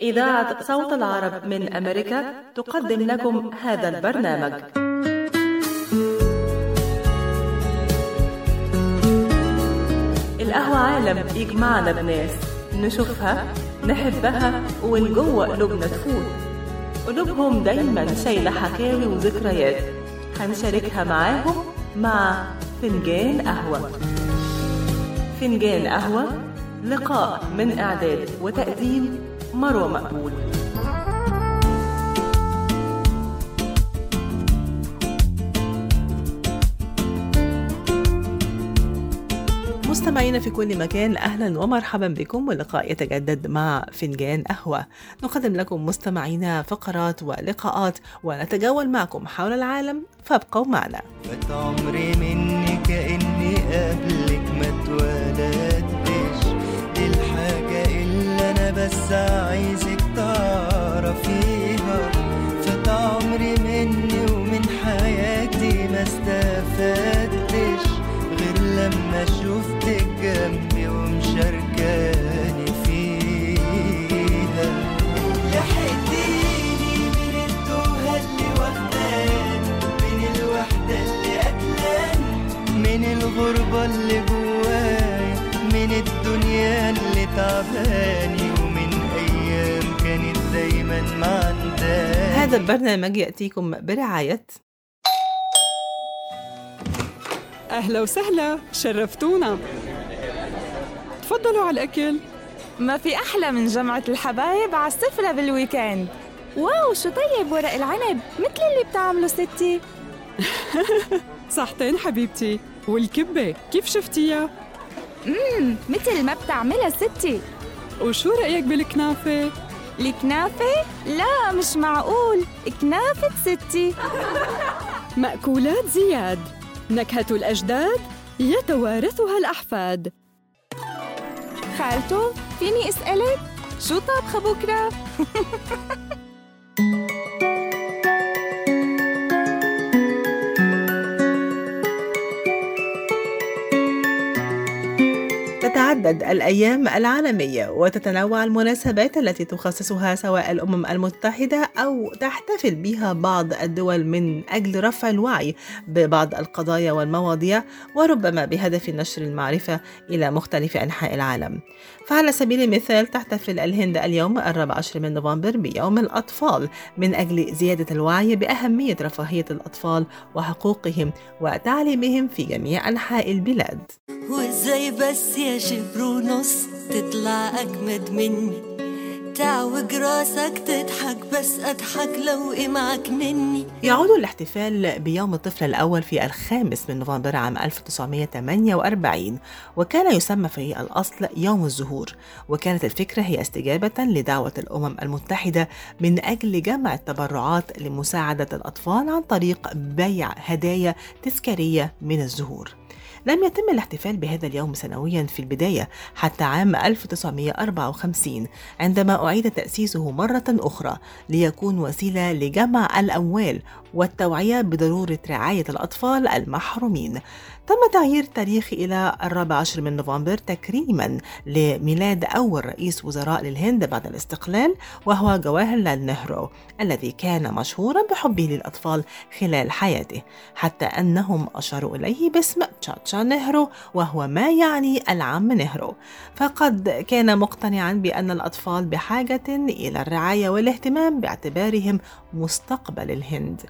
إذاعة صوت العرب من أمريكا تقدم لكم هذا البرنامج. القهوة عالم يجمعنا بناس نشوفها نحبها ومن جوه قلوبنا تفوت. قلوبهم دايما شايلة حكاوي وذكريات. هنشاركها معاهم مع فنجان قهوة. فنجان قهوة لقاء من إعداد وتقديم مروة مقبول. مستمعينا في كل مكان أهلا ومرحبا بكم واللقاء يتجدد مع فنجان قهوة. نقدم لكم مستمعينا فقرات ولقاءات ونتجول معكم حول العالم فابقوا معنا. فات عمري مني كأني قبلك ما اتولدتش بس عايزك تعرفيها فات عمري مني ومن حياتي ما استفدتش غير لما شفتك جنبي ومشاركاني فيها. لحقتيني من التوهة اللي واخداني من الوحدة اللي قتلاني من الغربة اللي جوايا من الدنيا اللي تعباني. دايما معنداني هذا البرنامج يأتيكم برعاية. أهلا وسهلا شرفتونا. تفضلوا على الأكل. ما في أحلى من جمعة الحبايب على السفرة بالويكند واو شو طيب ورق العنب مثل اللي بتعمله ستي. صحتين حبيبتي والكبة كيف شفتيها؟ مم مثل ما بتعملها ستي. وشو رأيك بالكنافة؟ الكنافة؟ لا مش معقول. كنافة ستي. مأكولات زياد. نكهة الأجداد يتوارثها الأحفاد. خالته فيني أسألك؟ شو طابخة بكرة؟ تتعدد الأيام العالمية وتتنوع المناسبات التي تخصصها سواء الأمم المتحدة أو تحتفل بها بعض الدول من أجل رفع الوعي ببعض القضايا والمواضيع وربما بهدف نشر المعرفة إلى مختلف أنحاء العالم. فعلى سبيل المثال تحتفل الهند اليوم الرابع عشر من نوفمبر بيوم الأطفال من أجل زيادة الوعي بأهمية رفاهية الأطفال وحقوقهم وتعليمهم في جميع أنحاء البلاد. وإزاي بس يا شبر ونص تطلع أجمد مني؟ تعوج راسك تضحك بس أضحك لو معك مني. يعود الاحتفال بيوم الطفل الأول في الخامس من نوفمبر عام 1948 وكان يسمى في الأصل يوم الزهور. وكانت الفكرة هي استجابة لدعوة الأمم المتحدة من أجل جمع التبرعات لمساعدة الأطفال عن طريق بيع هدايا تذكارية من الزهور. لم يتم الاحتفال بهذا اليوم سنويا في البداية حتى عام 1954 عندما أعيد تأسيسه مرة أخرى ليكون وسيلة لجمع الأموال والتوعية بضرورة رعاية الأطفال المحرومين. تم تغيير التاريخ إلى الرابع عشر من نوفمبر تكريما لميلاد أول رئيس وزراء للهند بعد الاستقلال وهو جواهر لال نهرو الذي كان مشهورا بحبه للأطفال خلال حياته حتى أنهم أشاروا إليه باسم تشاتشا نهرو وهو ما يعني العم نهرو. فقد كان مقتنعا بأن الأطفال بحاجة إلى الرعاية والاهتمام باعتبارهم مستقبل الهند.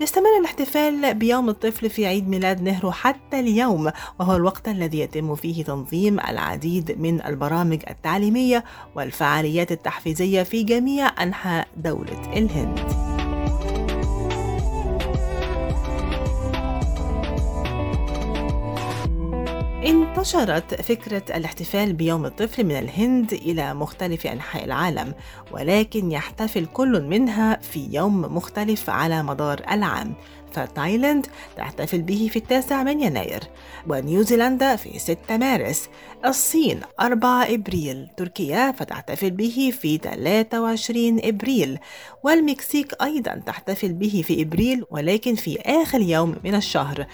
يستمر الاحتفال بيوم الطفل في عيد ميلاد نهرو حتى اليوم وهو الوقت الذي يتم فيه تنظيم العديد من البرامج التعليمية والفعاليات التحفيزية في جميع أنحاء دولة الهند. انتشرت فكرة الاحتفال بيوم الطفل من الهند إلى مختلف أنحاء العالم ولكن يحتفل كل منها في يوم مختلف على مدار العام. فتايلاند تحتفل به في التاسع من يناير ونيوزيلندا في 6 مارس. الصين 4 إبريل تركيا فتحتفل به في 23 إبريل والمكسيك أيضا تحتفل به في إبريل ولكن في آخر يوم من الشهر.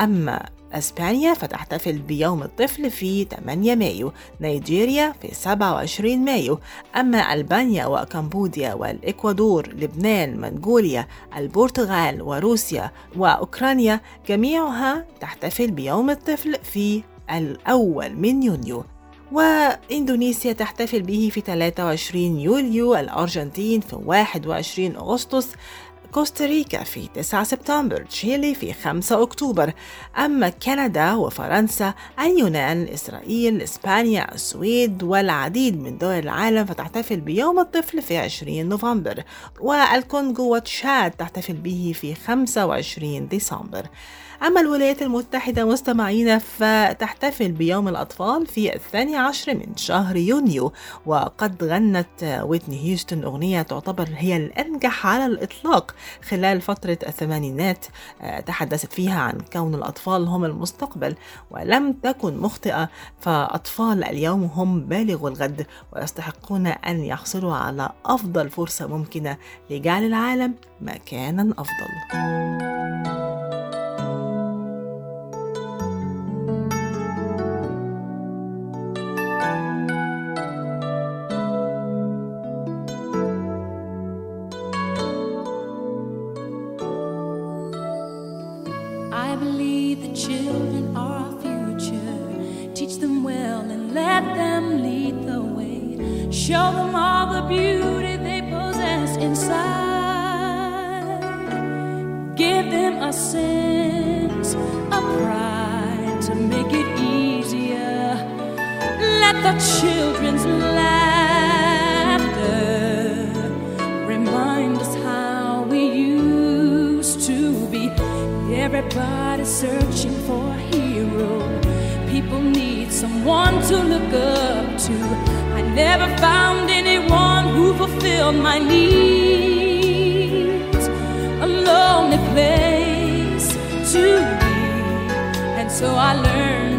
أما أسبانيا فتحتفل بيوم الطفل في 8 مايو. نيجيريا في 27 مايو. أما ألبانيا وكمبوديا والإكوادور لبنان منغوليا البرتغال وروسيا وأوكرانيا جميعها تحتفل بيوم الطفل في الأول من يونيو. وإندونيسيا تحتفل به في 23 يوليو. الأرجنتين في 21 أغسطس. كوستاريكا في 9 سبتمبر تشيلي في 5 أكتوبر. أما كندا وفرنسا اليونان إسرائيل إسبانيا السويد والعديد من دول العالم فتحتفل بيوم الطفل في 20 نوفمبر. والكونغو وتشاد تحتفل به في 25 ديسمبر. أما الولايات المتحدة مستمعينا فتحتفل بيوم الأطفال في الثاني عشر من شهر يونيو. وقد غنت ويتني هيوستن أغنية تعتبر هي الأنجح على الإطلاق خلال فترة الثمانينات. تحدثت فيها عن كون الأطفال هم المستقبل ولم تكن مخطئة. فأطفال اليوم هم بالغ الغد ويستحقون أن يحصلوا على أفضل فرصة ممكنة لجعل العالم مكانا أفضل. Children are our future. Teach them well and let them lead the way. Show them all the beauty they possess inside. Give them a sense of pride to make it easier. Let the children's laughter Everybody searching for a hero. People need someone to look up to. I never found anyone who fulfilled my needs. A lonely place to be. And so I learned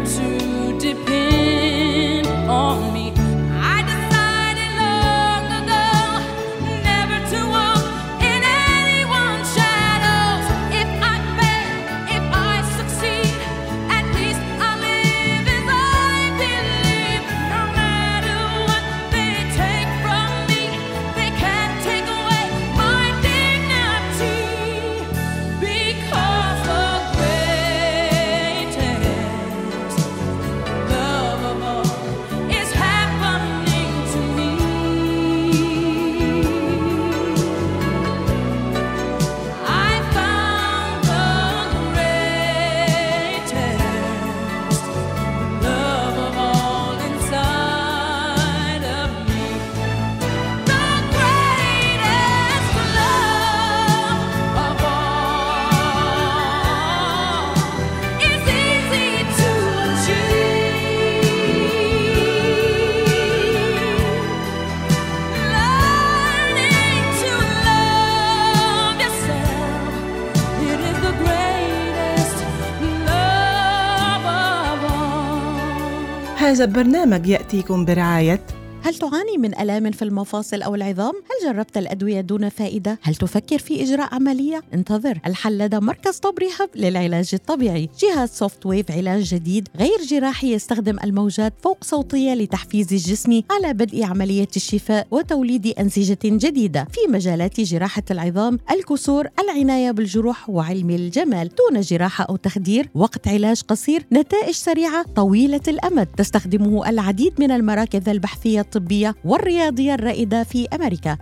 هذا البرنامج يأتيكم برعاية هل تعاني من آلام في المفاصل أو العظام؟ جربت الأدوية دون فائدة؟ هل تفكر في إجراء عملية؟ انتظر. الحل لدى مركز Top Rehab للعلاج الطبيعي. جهاز SoftWave علاج جديد غير جراحي يستخدم الموجات فوق صوتية لتحفيز الجسم على بدء عملية الشفاء وتوليد أنسجة جديدة. في مجالات جراحة العظام الكسور العناية بالجروح وعلم الجمال. دون جراحة أو تخدير وقت علاج قصير نتائج سريعة طويلة الأمد. تستخدمه العديد من المراكز البحثية الطبية والرياضية الرائدة في أمريكا.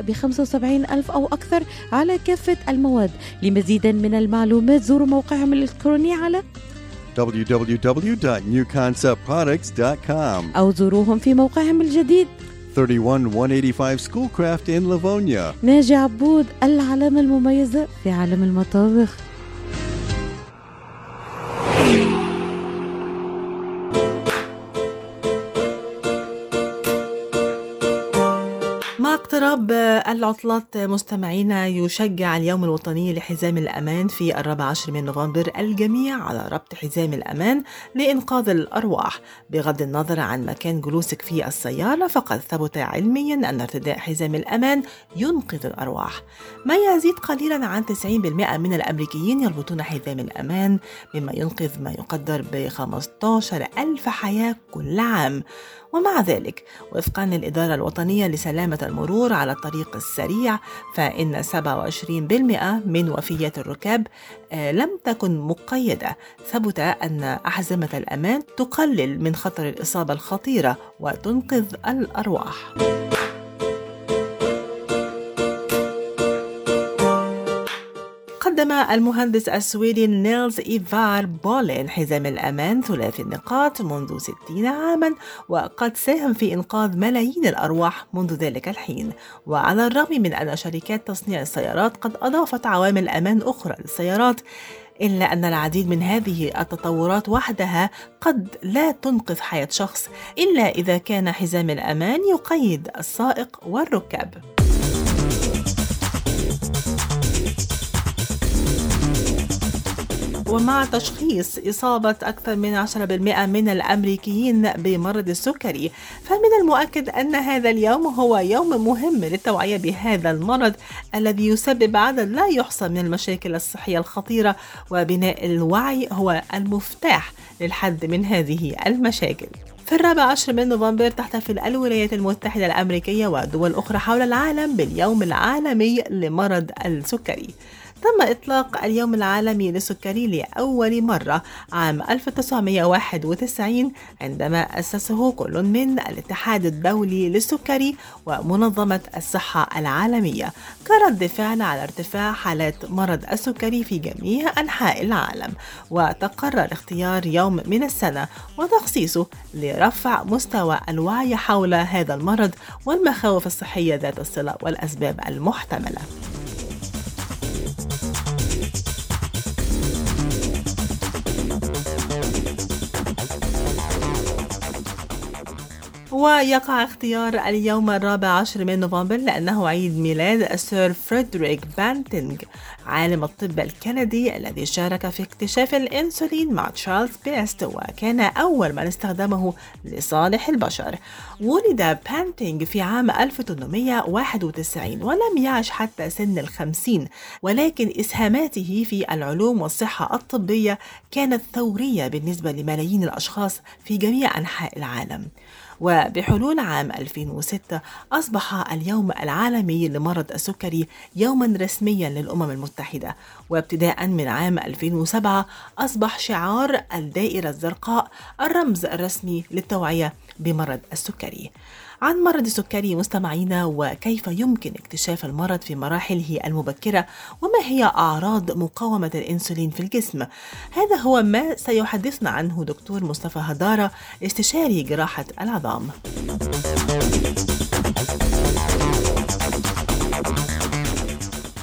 ب 75 ألف أو أكثر على كافة المواد لمزيد من المعلومات زوروا موقعهم الإلكتروني على www.newconceptproducts.com. أو زوروهم في موقعهم الجديد 31185 Schoolcraft in Livonia. ناجي عبود العلامة المميزة في عالم المطابخ اقتراب العطلات مستمعينا يشجع اليوم الوطني لحزام الأمان في الرابع عشر من نوفمبر الجميع على ربط حزام الأمان لإنقاذ الأرواح. بغض النظر عن مكان جلوسك في السيارة فقد ثبت علميا أن ارتداء حزام الأمان ينقذ الأرواح. ما يزيد قليلا عن 90% من الأمريكيين يربطون حزام الأمان مما ينقذ ما يقدر ب 15 ألف حياة كل عام. ومع ذلك وفقا للإدارة الوطنية لسلامة المرور على الطريق السريع فإن 27% من وفيات الركاب آه، لم تكن مقيدة. ثبت أن أحزمة الأمان تقلل من خطر الإصابة الخطيرة وتنقذ الأرواح. قدم المهندس السويدي نيلز إيفار بولين حزام الأمان ثلاثي النقاط منذ 60 عاما وقد ساهم في إنقاذ ملايين الأرواح منذ ذلك الحين. وعلى الرغم من أن شركات تصنيع السيارات قد أضافت عوامل أمان أخرى للسيارات إلا أن العديد من هذه التطورات وحدها قد لا تنقذ حياة شخص إلا إذا كان حزام الأمان يقيد السائق والركاب. ومع تشخيص إصابة أكثر من 10% من الأمريكيين بمرض السكري فمن المؤكد أن هذا اليوم هو يوم مهم للتوعية بهذا المرض الذي يسبب عدد لا يحصى من المشاكل الصحية الخطيرة وبناء الوعي هو المفتاح للحد من هذه المشاكل. في الرابع عشر من نوفمبر تحتفل الولايات المتحدة الأمريكية ودول أخرى حول العالم باليوم العالمي لمرض السكري. تم إطلاق اليوم العالمي للسكري لأول مرة عام 1991 عندما أسسه كل من الاتحاد الدولي للسكري ومنظمة الصحة العالمية. كرد فعل على ارتفاع حالات مرض السكري في جميع أنحاء العالم وتقرر اختيار يوم من السنة وتخصيصه لرفع مستوى الوعي حول هذا المرض والمخاوف الصحية ذات الصلة والأسباب المحتملة. Thank you. ويقع اختيار اليوم الرابع عشر من نوفمبر لأنه عيد ميلاد السير فريدريك بانتينغ عالم الطب الكندي الذي شارك في اكتشاف الإنسولين مع تشارلز بيست وكان أول من استخدمه لصالح البشر. ولد بانتينغ في عام 1891 ولم يعش حتى سن الخمسين ولكن إسهاماته في العلوم والصحة الطبية كانت ثورية بالنسبة لملايين الأشخاص في جميع أنحاء العالم. وبحلول عام 2006 أصبح اليوم العالمي لمرض السكري يوما رسميا للأمم المتحدة. وابتداء من عام 2007 أصبح شعار الدائرة الزرقاء الرمز الرسمي للتوعية بمرض السكري. عن مرض السكري مستمعينا وكيف يمكن اكتشاف المرض في مراحله المبكرة وما هي أعراض مقاومة الإنسولين في الجسم. هذا هو ما سيحدثنا عنه دكتور مصطفى هدارة استشاري جراحة العظام.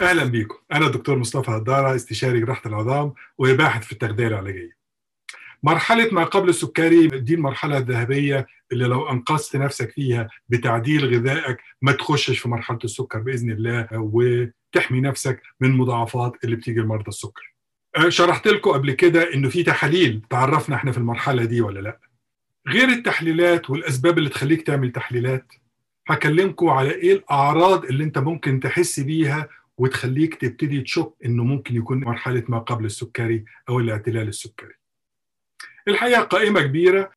أهلا بيكم. أنا الدكتور مصطفى هدارة استشاري جراحة العظام وباحث في التغذية العلاجية. مرحلة ما قبل السكري دي المرحلة الذهبية اللي لو أنقذت نفسك فيها بتعديل غذائك ما تخشش في مرحلة السكر بإذن الله وتحمي نفسك من مضاعفات اللي بتيجي لمرضى السكر شرحت لكم قبل كده إنه في تحاليل تعرفنا إحنا في المرحلة دي ولا لأ غير التحليلات والأسباب اللي تخليك تعمل تحليلات هكلمكم على إيه الأعراض اللي أنت ممكن تحس بيها وتخليك تبتدي تشك إنه ممكن يكون مرحلة ما قبل السكري أو الاعتلال السكري. الحقيقة قائمة كبيرة.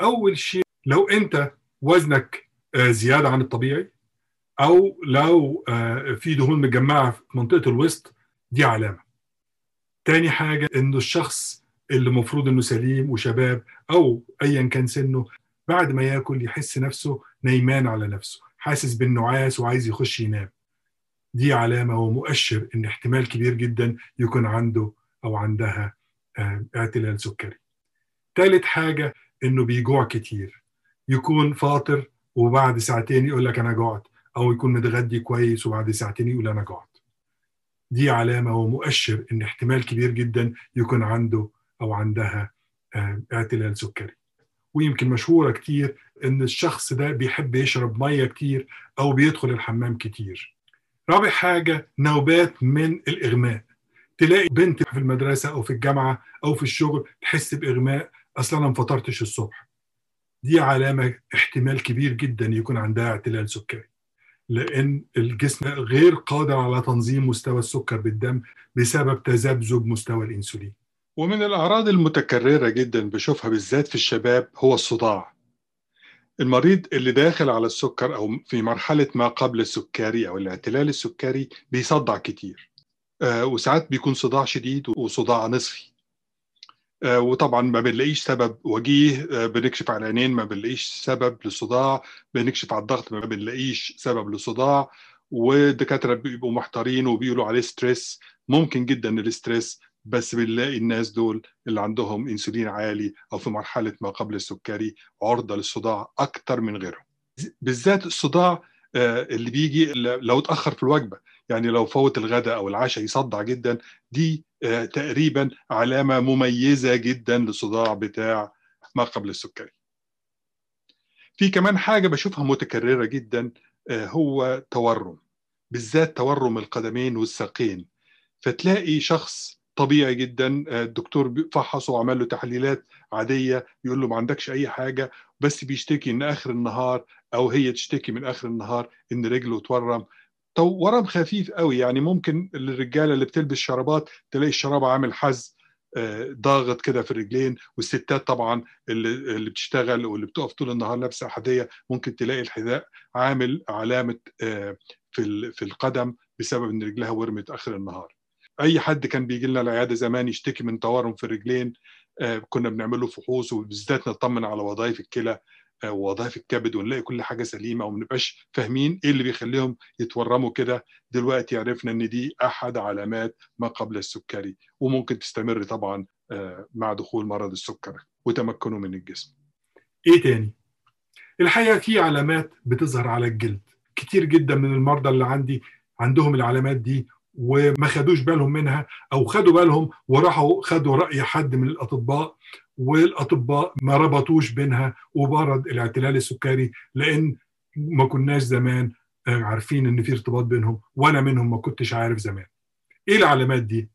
أول شيء لو أنت وزنك آه، زيادة عن الطبيعي أو لو آه، في دهون متجمعة في منطقة الوسط دي علامة. تاني حاجة إنه الشخص اللي المفروض إنه سليم وشباب أو ايا كان سنه بعد ما ياكل يحس نفسه نايمان على نفسه حاسس بالنعاس وعايز يخش ينام. دي علامة ومؤشر إن احتمال كبير جدا يكون عنده أو عندها آه، اعتلال سكري. تالت حاجة إنه بيجوع كتير. يكون فاطر وبعد ساعتين يقول لك أنا جوعت أو يكون متغدي كويس وبعد ساعتين يقول أنا جوعت. دي علامة ومؤشر إن احتمال كبير جدا يكون عنده أو عندها آه، اعتلال سكري. ويمكن مشهورة كتير إن الشخص ده بيحب يشرب مية كتير أو بيدخل الحمام كتير. رابع حاجة نوبات من الإغماء. تلاقي بنت في المدرسة أو في الجامعة أو في الشغل تحس بإغماء أصلا أنا ما فطرتش الصبح. دي علامة احتمال كبير جدا يكون عندها اعتلال سكري. لأن الجسم غير قادر على تنظيم مستوى السكر بالدم بسبب تذبذب مستوى الأنسولين. ومن الأعراض المتكررة جدا بشوفها بالذات في الشباب هو الصداع. المريض اللي داخل على السكر أو في مرحلة ما قبل السكري أو الاعتلال السكري بيصدع كتير. آه وساعات بيكون صداع شديد وصداع نصفي. وطبعا ما بنلاقيش سبب. وجيه آه بنكشف على العينين ما بنلاقيش سبب للصداع بنكشف على الضغط ما بنلاقيش سبب للصداع والدكاتره بيبقوا محتارين وبيقولوا عليه stress ممكن جدا ال stress بس بنلاقي الناس دول اللي عندهم انسولين عالي أو في مرحلة ما قبل السكري عرضة للصداع أكتر من غيرهم. بالذات الصداع آه، اللي بيجي لو اتأخر في الوجبة. يعني لو فوت الغداء أو العشاء يصدع جدا دي آه، تقريبا علامة مميزة جدا للصداع بتاع ما قبل السكري. في كمان حاجة بشوفها متكررة جدا آه، هو تورم بالذات تورم القدمين والساقين. فتلاقي شخص طبيعي جدا آه، الدكتور فحصه وعمل له تحليلات عادية يقول له ما عندكش أي حاجة بس بيشتكي إن آخر النهار أو هي تشتكي من آخر النهار إن رجله تورم. تو- ورم خفيف قوي. يعني ممكن الرجاله اللي بتلبس شرابات تلاقي الشراب عامل حز آه، ضاغط كده في الرجلين. والستات طبعا اللي اللي بتشتغل واللي بتقف طول النهار لابسة احذيه ممكن تلاقي الحذاء عامل علامة آه، في في القدم بسبب إن رجلها ورمت آخر النهار. أي حد كان بيجي لنا العيادة زمان يشتكي من تورم في الرجلين آه، كنا بنعمل له فحوص وبالذات نطمن على وظائف الكلى. آه، ووظائف الكبد ونلاقي كل حاجة سليمة وما نبقاش فاهمين إيه اللي بيخليهم يتورموا كده. دلوقتي عرفنا إن دي أحد علامات ما قبل السكري وممكن تستمر طبعا آه، مع دخول مرض السكر وتمكنه من الجسم. إيه تاني؟ الحقيقة في علامات بتظهر على الجلد. كتير جدا من المرضى اللي عندي عندهم العلامات دي وما خدوش بالهم منها أو خدوا بالهم وراحوا خدوا رأي حد من الأطباء والأطباء ما ربطوش بينها وبين الاعتلال السكري لأن ما كناش زمان آه، عارفين إن في ارتباط بينهم وأنا منهم ما كنتش عارف زمان. إيه العلامات دي؟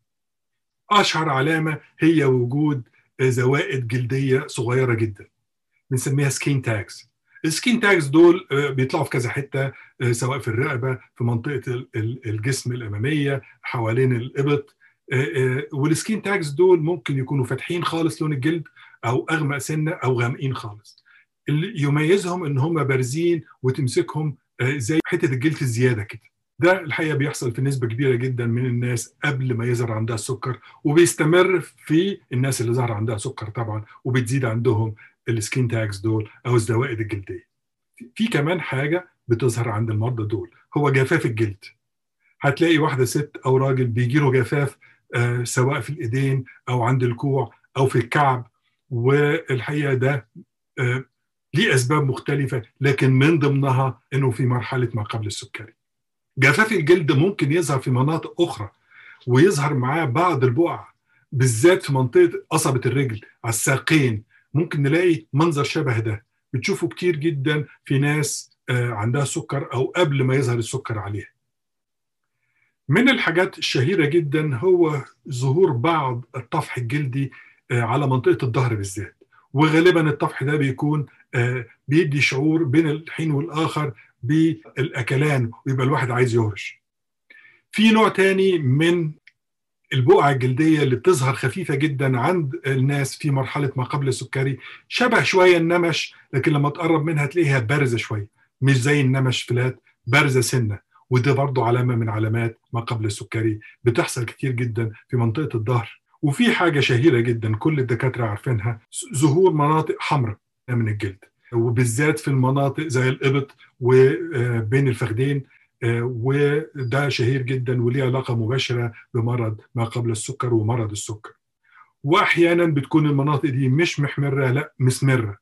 أشهر علامة هي وجود آه، زوائد جلدية صغيرة جدا بنسميها skin tags ال skin tags دول آه، بيطلعوا في كذا حتة آه، سواء في الرقبه في منطقة ال- ال- الجسم الأمامية حوالين الإبط آه، وال skin tags دول ممكن يكونوا فاتحين خالص لون الجلد أو أغمق سنة أو غامقين خالص. اللي يميزهم إن هم بارزين وتمسكهم زي حتة الجلد الزيادة كده. ده الحقيقة بيحصل في نسبة كبيرة جدا من الناس قبل ما يظهر عندها السكر وبيستمر في الناس اللي ظهر عندها سكر طبعا وبتزيد عندهم ال skin tags دول أو الزوائد الجلدية. في كمان حاجة بتظهر عند المرضى دول هو جفاف الجلد. هتلاقي واحدة ست أو راجل بيجي له جفاف آه، سواء في الإيدين أو عند الكوع أو في الكعب والحقيقة ده آه، ليه أسباب مختلفة لكن من ضمنها إنه في مرحلة ما قبل السكري. جفاف الجلد ممكن يظهر في مناطق أخرى ويظهر معاه بعض البقع بالذات في منطقة قصبة الرجل على الساقين. ممكن نلاقي منظر شبه ده. بتشوفه كتير جدا في ناس آه، عندها سكر أو قبل ما يظهر السكر عليها. من الحاجات الشهيرة جدا هو ظهور بعض الطفح الجلدي آه، على منطقة الظهر بالذات. وغالبا الطفح ده بيكون آه، بيدي شعور بين الحين والآخر بالأكلان ويبقى الواحد عايز يهرش. في نوع تاني من البقعة الجلدية اللي بتظهر خفيفة جدا عند الناس في مرحلة ما قبل السكري شبه شوية النمش لكن لما تقرب منها تلاقيها بارزة شوية. مش زي النمش فلات بارزة سنة. وده برضو علامة من علامات ما قبل السكري. بتحصل كتير جدا في منطقة الظهر. وفي حاجة شهيرة جدا كل الدكاترة عارفينها ظهور مناطق حمراء من الجلد. وبالذات في المناطق زي الإبط وبين الفخذين آه، وده شهير جدا وليه علاقة مباشرة بمرض ما قبل السكر ومرض السكر. وأحيانا بتكون المناطق دي مش محمرة لا مسمرة.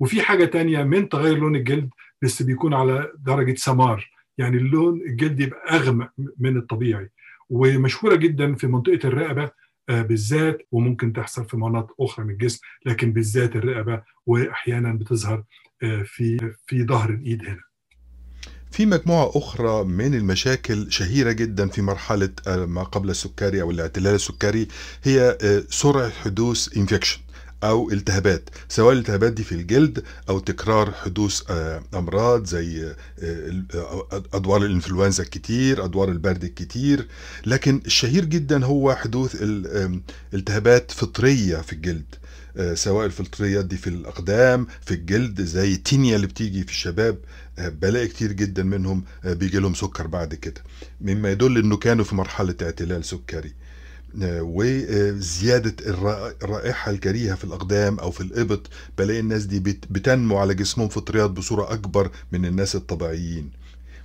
وفي حاجة تانية من تغير لون الجلد بس بيكون على درجة سمار يعني اللون الجلد يبقى أغمق من الطبيعي. ومشهورة جدا في منطقة الرقبة آه، بالذات وممكن تحصل في مناطق أخرى من الجسم لكن بالذات الرقبة وأحيانا بتظهر آه، في في ظهر الإيد هنا. في مجموعة أخرى من المشاكل شهيرة جدا في مرحلة آه، ما قبل السكري أو الاعتلال السكري هي آه، سرعة حدوث انفكشن أو التهابات سواء الالتهابات دي في الجلد أو تكرار حدوث آه، أمراض زي آه، آه، أدوار الإنفلونزا الكتير أدوار البرد الكتير لكن الشهير جدا هو حدوث التهابات فطرية في الجلد سواء الفطريات دي في الأقدام في الجلد زي التينيا اللي بتيجي في الشباب بلاقي كتير جدا منهم بيجي لهم سكر بعد كده. مما يدل إنه كانوا في مرحلة اعتلال سكري. آه، وزياده الرا- الرائحة الكريهه في الأقدام أو في الإبط. بلاقي الناس دي بت- بتنمو على جسمهم فطريات بصورة أكبر من الناس الطبيعيين.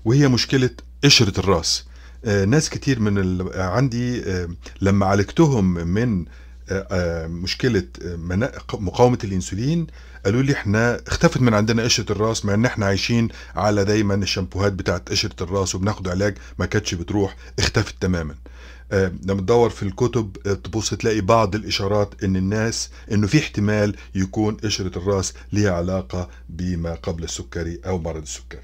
وهي مشكلة قشرة الرأس. آه، ناس كتير من ال... عندي آه، لما عالجتهم من آه، آه، مشكلة آه، منا- مقاومة الإنسولين قالوا لي إحنا اختفت من عندنا قشرة الرأس مع إن إحنا عايشين على دايما الشامبوهات بتاعت قشرة الرأس وبناخد علاج ما كانتش بتروح اختفت تماما. آه، لما تدور في الكتب تبص تلاقي بعض الإشارات إن الناس إنه في احتمال يكون قشرة الرأس ليها علاقة بما قبل السكري أو مرض السكري.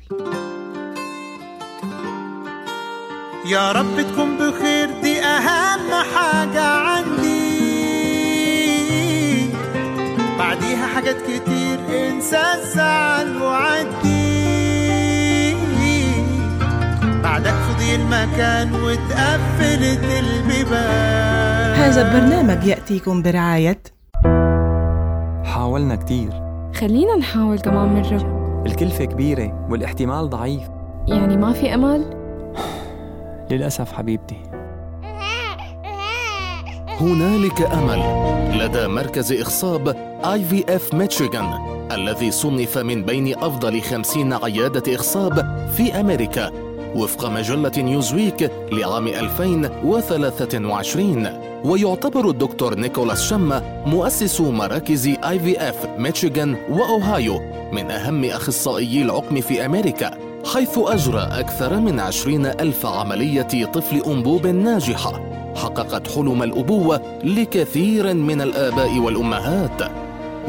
يا رب تكون بخير دي أهم حاجة عندي. بعديها حاجات كتير انسى الزعل وعدي. فضي المكان واتقفلت البيبان. هذا البرنامج يأتيكم برعاية حاولنا كتير. خلينا نحاول كمان مرة الكلفة كبيرة والاحتمال ضعيف. يعني ما في أمل؟ للأسف حبيبتي. هنالك أمل. لدى مركز إخصاب IVF ميشيغان الذي صنف من بين أفضل خمسين عيادة إخصاب في أمريكا. وفق مجلة نيوزويك لعام 2023 ويعتبر الدكتور نيكولاس شما مؤسس مراكز IVF ميشيغان وأوهايو من أهم أخصائيي العقم في أمريكا حيث أجرى أكثر من عشرين ألف عملية طفل أنبوب ناجحة. حققت حلم الأبوة لكثير من الآباء والأمهات.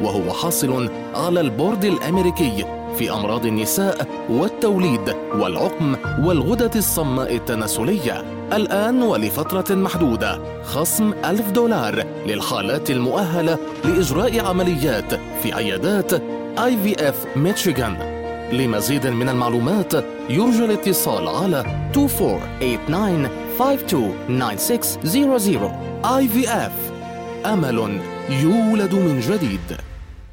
وهو حاصل على البورد الأمريكي في أمراض النساء والتوليد والعقم والغدة الصماء التناسلية. الآن ولفترة محدودة. خصم ألف دولار للحالات المؤهلة لإجراء عمليات في عيادات IVF ميشيغان لمزيد من المعلومات يرجى الاتصال على 2489-529600 اي في اف أمل يولد من جديد.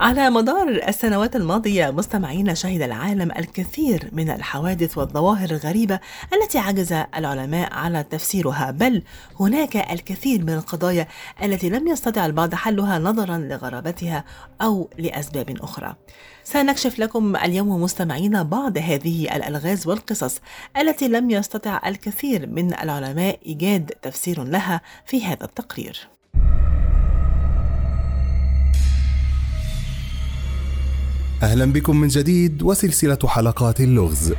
على مدار السنوات الماضية مستمعين شهد العالم الكثير من الحوادث والظواهر الغريبة التي عجز العلماء على تفسيرها بل هناك الكثير من القضايا التي لم يستطع البعض حلها نظرا لغرابتها أو لأسباب أخرى. سنكشف لكم اليوم مستمعين بعض هذه الألغاز والقصص التي لم يستطع الكثير من العلماء إيجاد تفسير لها في هذا التقرير. أهلا بكم من جديد وسلسلة حلقات اللغز.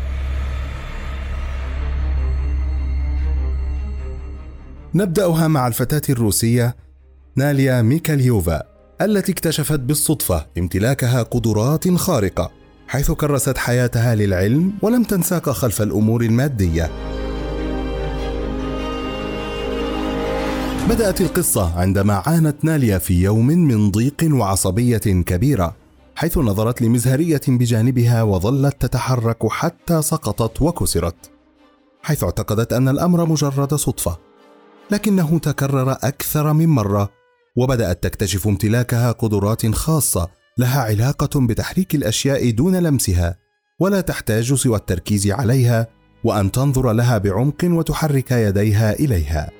نبدأها مع الفتاة الروسية ناليا ميكاليوفا التي اكتشفت بالصدفة امتلاكها قدرات خارقة حيث كرست حياتها للعلم ولم تنساك خلف الأمور المادية. بدأت القصة عندما عانت ناليا في يوم من ضيق وعصبية كبيرة حيث نظرت لمزهرية بجانبها وظلت تتحرك حتى سقطت وكسرت حيث اعتقدت أن الأمر مجرد صدفة لكنه تكرر أكثر من مرة وبدأت تكتشف امتلاكها قدرات خاصة لها علاقة بتحريك الأشياء دون لمسها ولا تحتاج سوى التركيز عليها وأن تنظر لها بعمق وتحرك يديها إليها.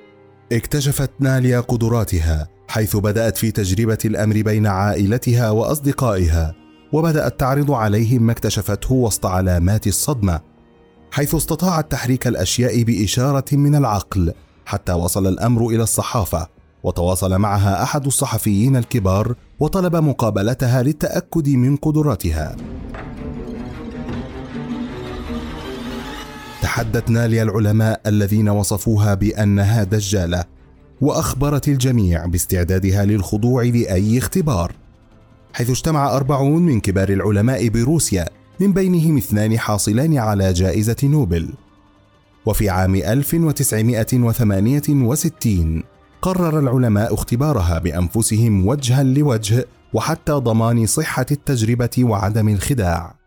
اكتشفت ناليا قدراتها حيث بدأت في تجربة الأمر بين عائلتها وأصدقائها وبدأت تعرض عليهم ما اكتشفته وسط علامات الصدمة حيث استطاعت تحريك الأشياء بإشارة من العقل حتى وصل الأمر إلى الصحافة وتواصل معها أحد الصحفيين الكبار وطلب مقابلتها للتأكد من قدراتها. تحدت ناليا العلماء الذين وصفوها بأنها دجالة وأخبرت الجميع باستعدادها للخضوع لأي اختبار حيث اجتمع أربعون من كبار العلماء بروسيا من بينهم اثنان حاصلان على جائزة نوبل. وفي عام 1968 قرر العلماء اختبارها بأنفسهم وجها لوجه وحتى ضمان صحة التجربة وعدم الخداع.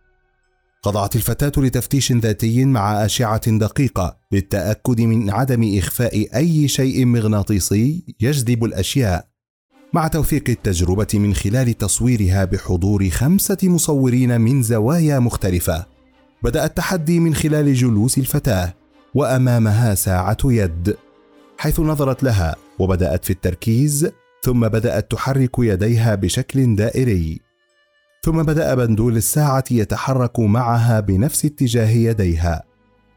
خضعت الفتاة لتفتيش ذاتي مع أشعة دقيقة للتأكد من عدم إخفاء أي شيء مغناطيسي يجذب الأشياء، مع توثيق التجربة من خلال تصويرها بحضور خمسة مصورين من زوايا مختلفة. بدأ التحدي من خلال جلوس الفتاة وأمامها ساعة يد، حيث نظرت لها وبدأت في التركيز، ثم بدأت تحرك يديها بشكل دائري. ثم بدأ بندول الساعة يتحرك معها بنفس اتجاه يديها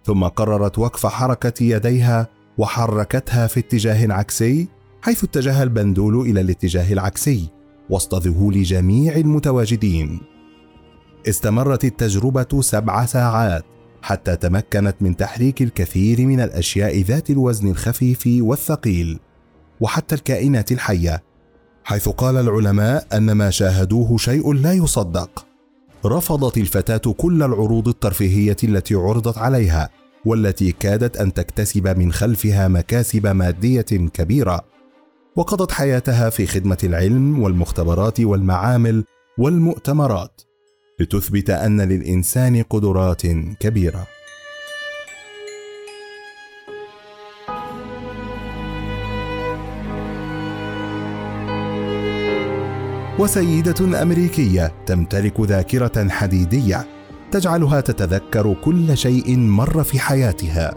ثم قررت وقف حركة يديها وحركتها في اتجاه عكسي حيث اتجه البندول إلى الاتجاه العكسي وسط ذهول جميع المتواجدين. استمرت التجربة سبع ساعات حتى تمكنت من تحريك الكثير من الأشياء ذات الوزن الخفيف والثقيل وحتى الكائنات الحية حيث قال العلماء أن ما شاهدوه شيء لا يصدق. رفضت الفتاة كل العروض الترفيهية التي عرضت عليها والتي كادت أن تكتسب من خلفها مكاسب مادية كبيرة. وقضت حياتها في خدمة العلم والمختبرات والمعامل والمؤتمرات لتثبت أن للإنسان قدرات كبيرة. وسيدة أمريكية تمتلك ذاكرة حديدية تجعلها تتذكر كل شيء مر في حياتها.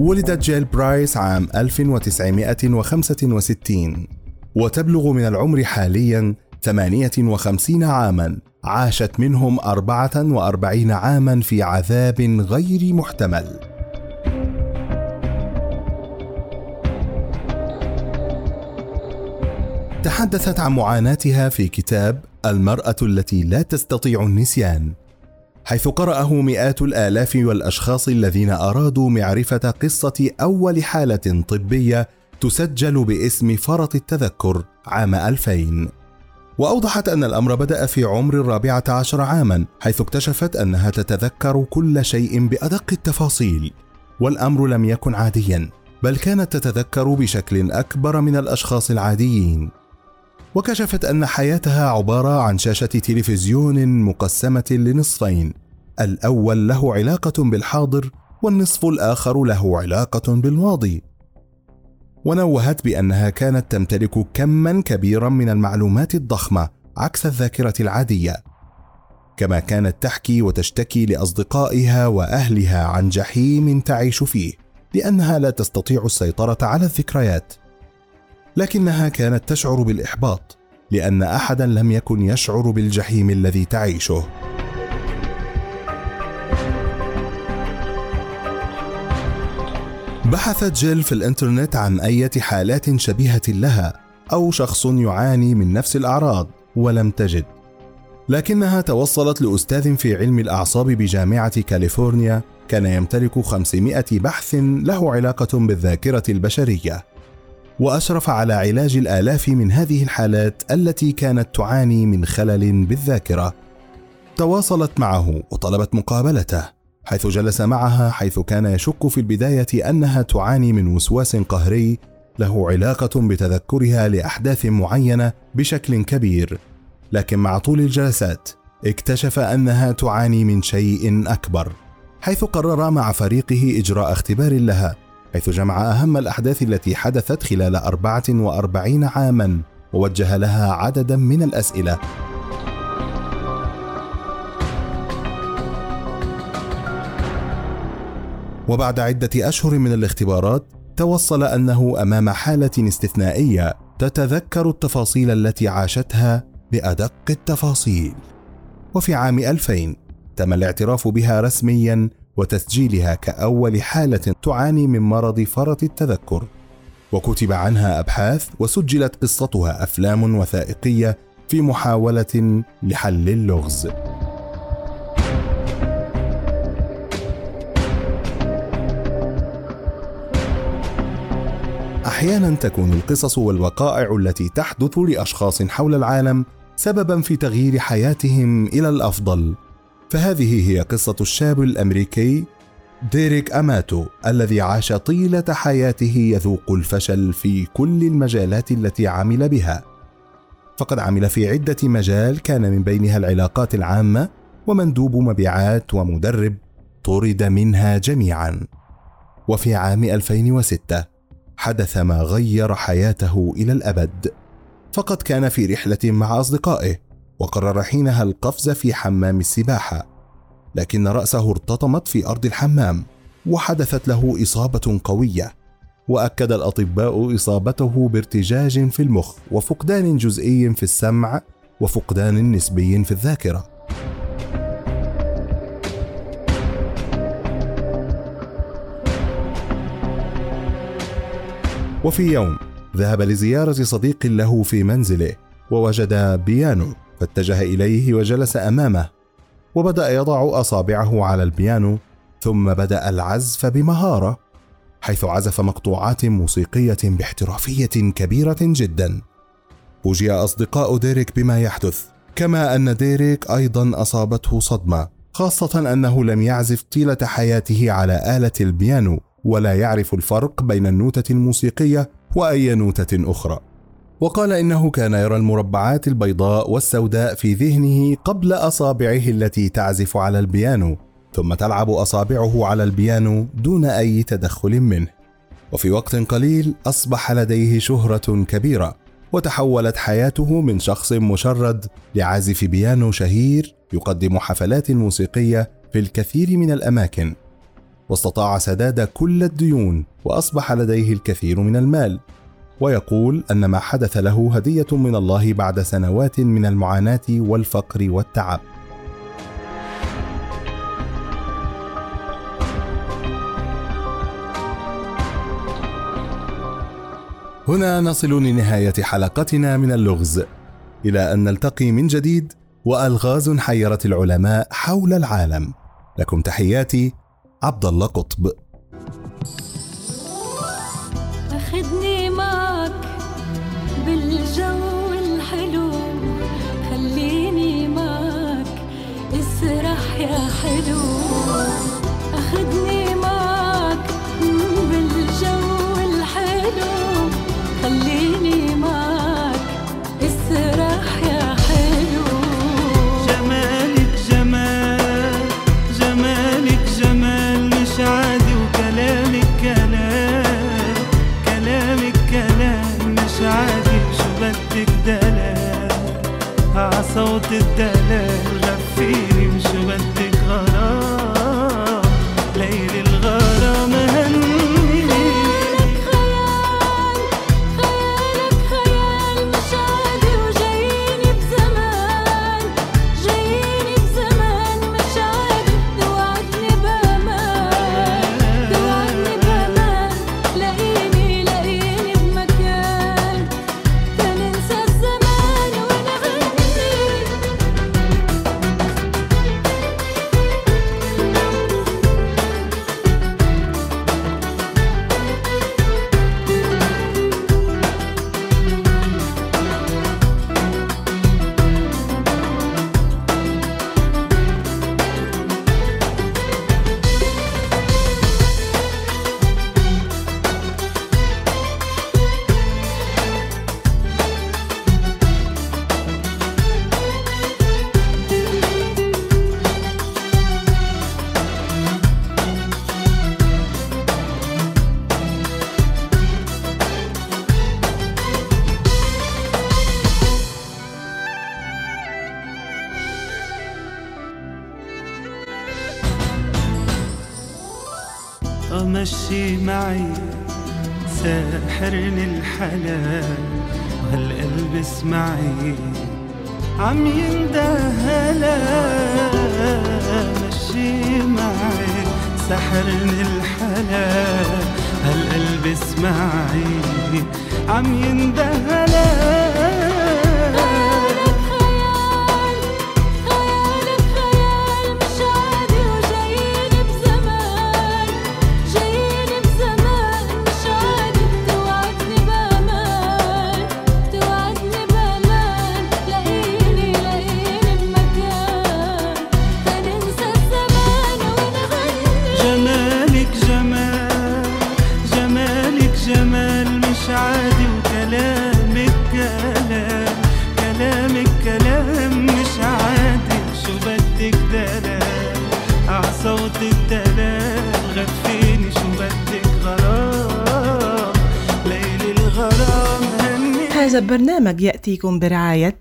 ولدت جيل برايس عام 1965 وتبلغ من العمر حاليا 58 عاما عاشت منهم أربعة وأربعين عاما في عذاب غير محتمل. تحدثت عن معاناتها في كتاب المرأة التي لا تستطيع النسيان حيث قرأه مئات الآلاف والأشخاص الذين أرادوا معرفة قصة أول حالة طبية تسجل باسم فرط التذكر عام 2000 وأوضحت أن الأمر بدأ في عمر الرابعة عشر عاما حيث اكتشفت أنها تتذكر كل شيء بأدق التفاصيل والأمر لم يكن عاديا بل كانت تتذكر بشكل أكبر من الأشخاص العاديين. وكشفت أن حياتها عبارة عن شاشة تلفزيون مقسمة لنصفين الأول له علاقة بالحاضر والنصف الآخر له علاقة بالماضي. ونوهت بأنها كانت تمتلك كما كبيرا من المعلومات الضخمة عكس الذاكرة العادية. كما كانت تحكي وتشتكي لأصدقائها وأهلها عن جحيم تعيش فيه لأنها لا تستطيع السيطرة على الذكريات. لكنها كانت تشعر بالإحباط لأن أحدا لم يكن يشعر بالجحيم الذي تعيشه. بحثت جيل في الإنترنت عن اية حالات شبيهة لها أو شخص يعاني من نفس الأعراض ولم تجد. لكنها توصلت لأستاذ في علم الأعصاب بجامعة كاليفورنيا كان يمتلك 500 بحث له علاقة بالذاكرة البشرية. وأشرف على علاج الآلاف من هذه الحالات التي كانت تعاني من خلل بالذاكرة. تواصلت معه وطلبت مقابلته. حيث جلس معها حيث كان يشك في البداية أنها تعاني من وسواس قهري له علاقة بتذكرها لأحداث معينة بشكل كبير. لكن مع طول الجلسات اكتشف أنها تعاني من شيء أكبر حيث قرر مع فريقه إجراء اختبار لها حيث جمع أهم الأحداث التي حدثت خلال 44 عاما ووجه لها عددا من الأسئلة. وبعد عدة أشهر من الاختبارات توصل أنه أمام حالة استثنائية تتذكر التفاصيل التي عاشتها بأدق التفاصيل. وفي عام 2000 تم الاعتراف بها رسميا وتسجيلها كأول حالة تعاني من مرض فرط التذكر. وكتب عنها أبحاث وسجلت قصتها أفلام وثائقية في محاولة لحل اللغز. أحيانا تكون القصص والوقائع التي تحدث لأشخاص حول العالم سببا في تغيير حياتهم إلى الأفضل. فهذه هي قصة الشاب الأمريكي ديريك أماتو الذي عاش طيلة حياته يذوق الفشل في كل المجالات التي عمل بها. فقد عمل في عدة مجال كان من بينها العلاقات العامة ومندوب مبيعات ومدرب طرد منها جميعا. وفي عام 2006 حدث ما غير حياته إلى الأبد. فقد كان في رحلة مع أصدقائه وقرر حينها القفز في حمام السباحة. لكن رأسه ارتطمت في أرض الحمام وحدثت له إصابة قوية. وأكد الأطباء إصابته بارتجاج في المخ وفقدان جزئي في السمع وفقدان نسبي في الذاكرة. وفي يوم ذهب لزيارة صديق له في منزله ووجد بيانو فاتجه إليه وجلس أمامه وبدأ يضع أصابعه على البيانو ثم بدأ العزف بمهارة حيث عزف مقطوعات موسيقية باحترافية كبيرة جدا. فوجئ أصدقاء ديريك بما يحدث كما أن ديريك أيضا أصابته صدمة خاصة أنه لم يعزف طيلة حياته على آلة البيانو. ولا يعرف الفرق بين النوتة الموسيقية وأي نوتة أخرى. وقال إنه كان يرى المربعات البيضاء والسوداء في ذهنه قبل أصابعه التي تعزف على البيانو، ثم تلعب أصابعه على البيانو دون أي تدخل منه. وفي وقت قليل أصبح لديه شهرة كبيرة، وتحولت حياته من شخص مشرد لعازف بيانو شهير يقدم حفلات موسيقية في الكثير من الأماكن. واستطاع سداد كل الديون وأصبح لديه الكثير من المال. ويقول أن ما حدث له هدية من الله بعد سنوات من المعاناة والفقر والتعب. هنا نصل لنهاية حلقتنا من اللغز. إلى أن نلتقي من جديد وألغاز حيرت العلماء حول العالم. لكم تحياتي عبد الله قطب. أخدني معك بالجو الحلو خليني معك اسرح يا حلو. أخدني معك بالجو الحلو صوت الدلال. ساحرني الحلال وهالقلب اسمعي عم يندهلا مشي معي سحرني الحلال هالقلب اسمعي عم يندهلا هذا البرنامج يأتيكم برعاية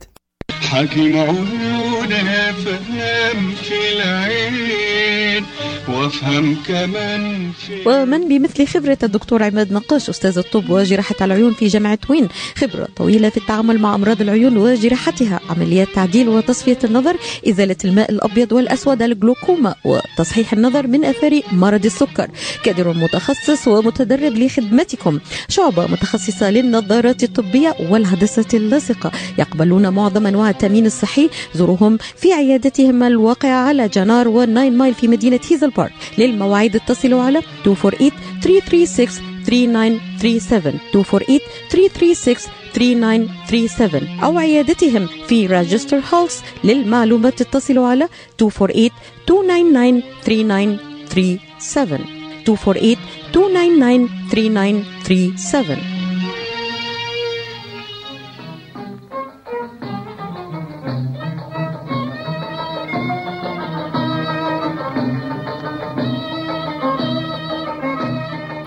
حكي معونة فهم في العين. وافهم كمان ومن بمثل خبرة الدكتور عماد نقاش أستاذ الطب وجراحة العيون في جامعة وين. خبرة طويلة في التعامل مع أمراض العيون وجراحتها عمليات تعديل وتصفية النظر إزالة الماء الأبيض والأسود الجلوكوما وتصحيح النظر من أثار مرض السكر. كادر متخصص ومتدرب لخدمتكم. شعبة متخصصة للنظارات الطبية والهندسة اللاصقة. يقبلون معظم أنواع التأمين الصحي. زوروهم في عيادتهم الواقعة على جنار والناين مايل في مدينة هيزل بارك للمواعيد اتصلوا على 248 336 3937 248 336 3937 أو عيادتهم في راجستر هاوس للمعلومات اتصلوا على 248 299 3937 248 299 3937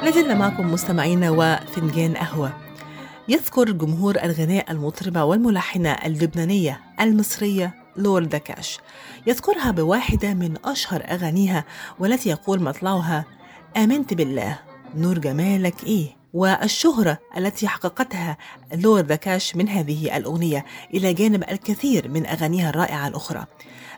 لازلنا معكم مستمعينا وفنجان قهوة. يذكر جمهور الغناء المطربة والملحنة اللبنانية المصرية لور دكاش يذكرها بواحدة من أشهر أغانيها والتي يقول مطلعها آمنت بالله نور جمالك إيه. والشهرة التي حققتها لور دكاش من هذه الأغنية إلى جانب الكثير من أغانيها الرائعة الأخرى.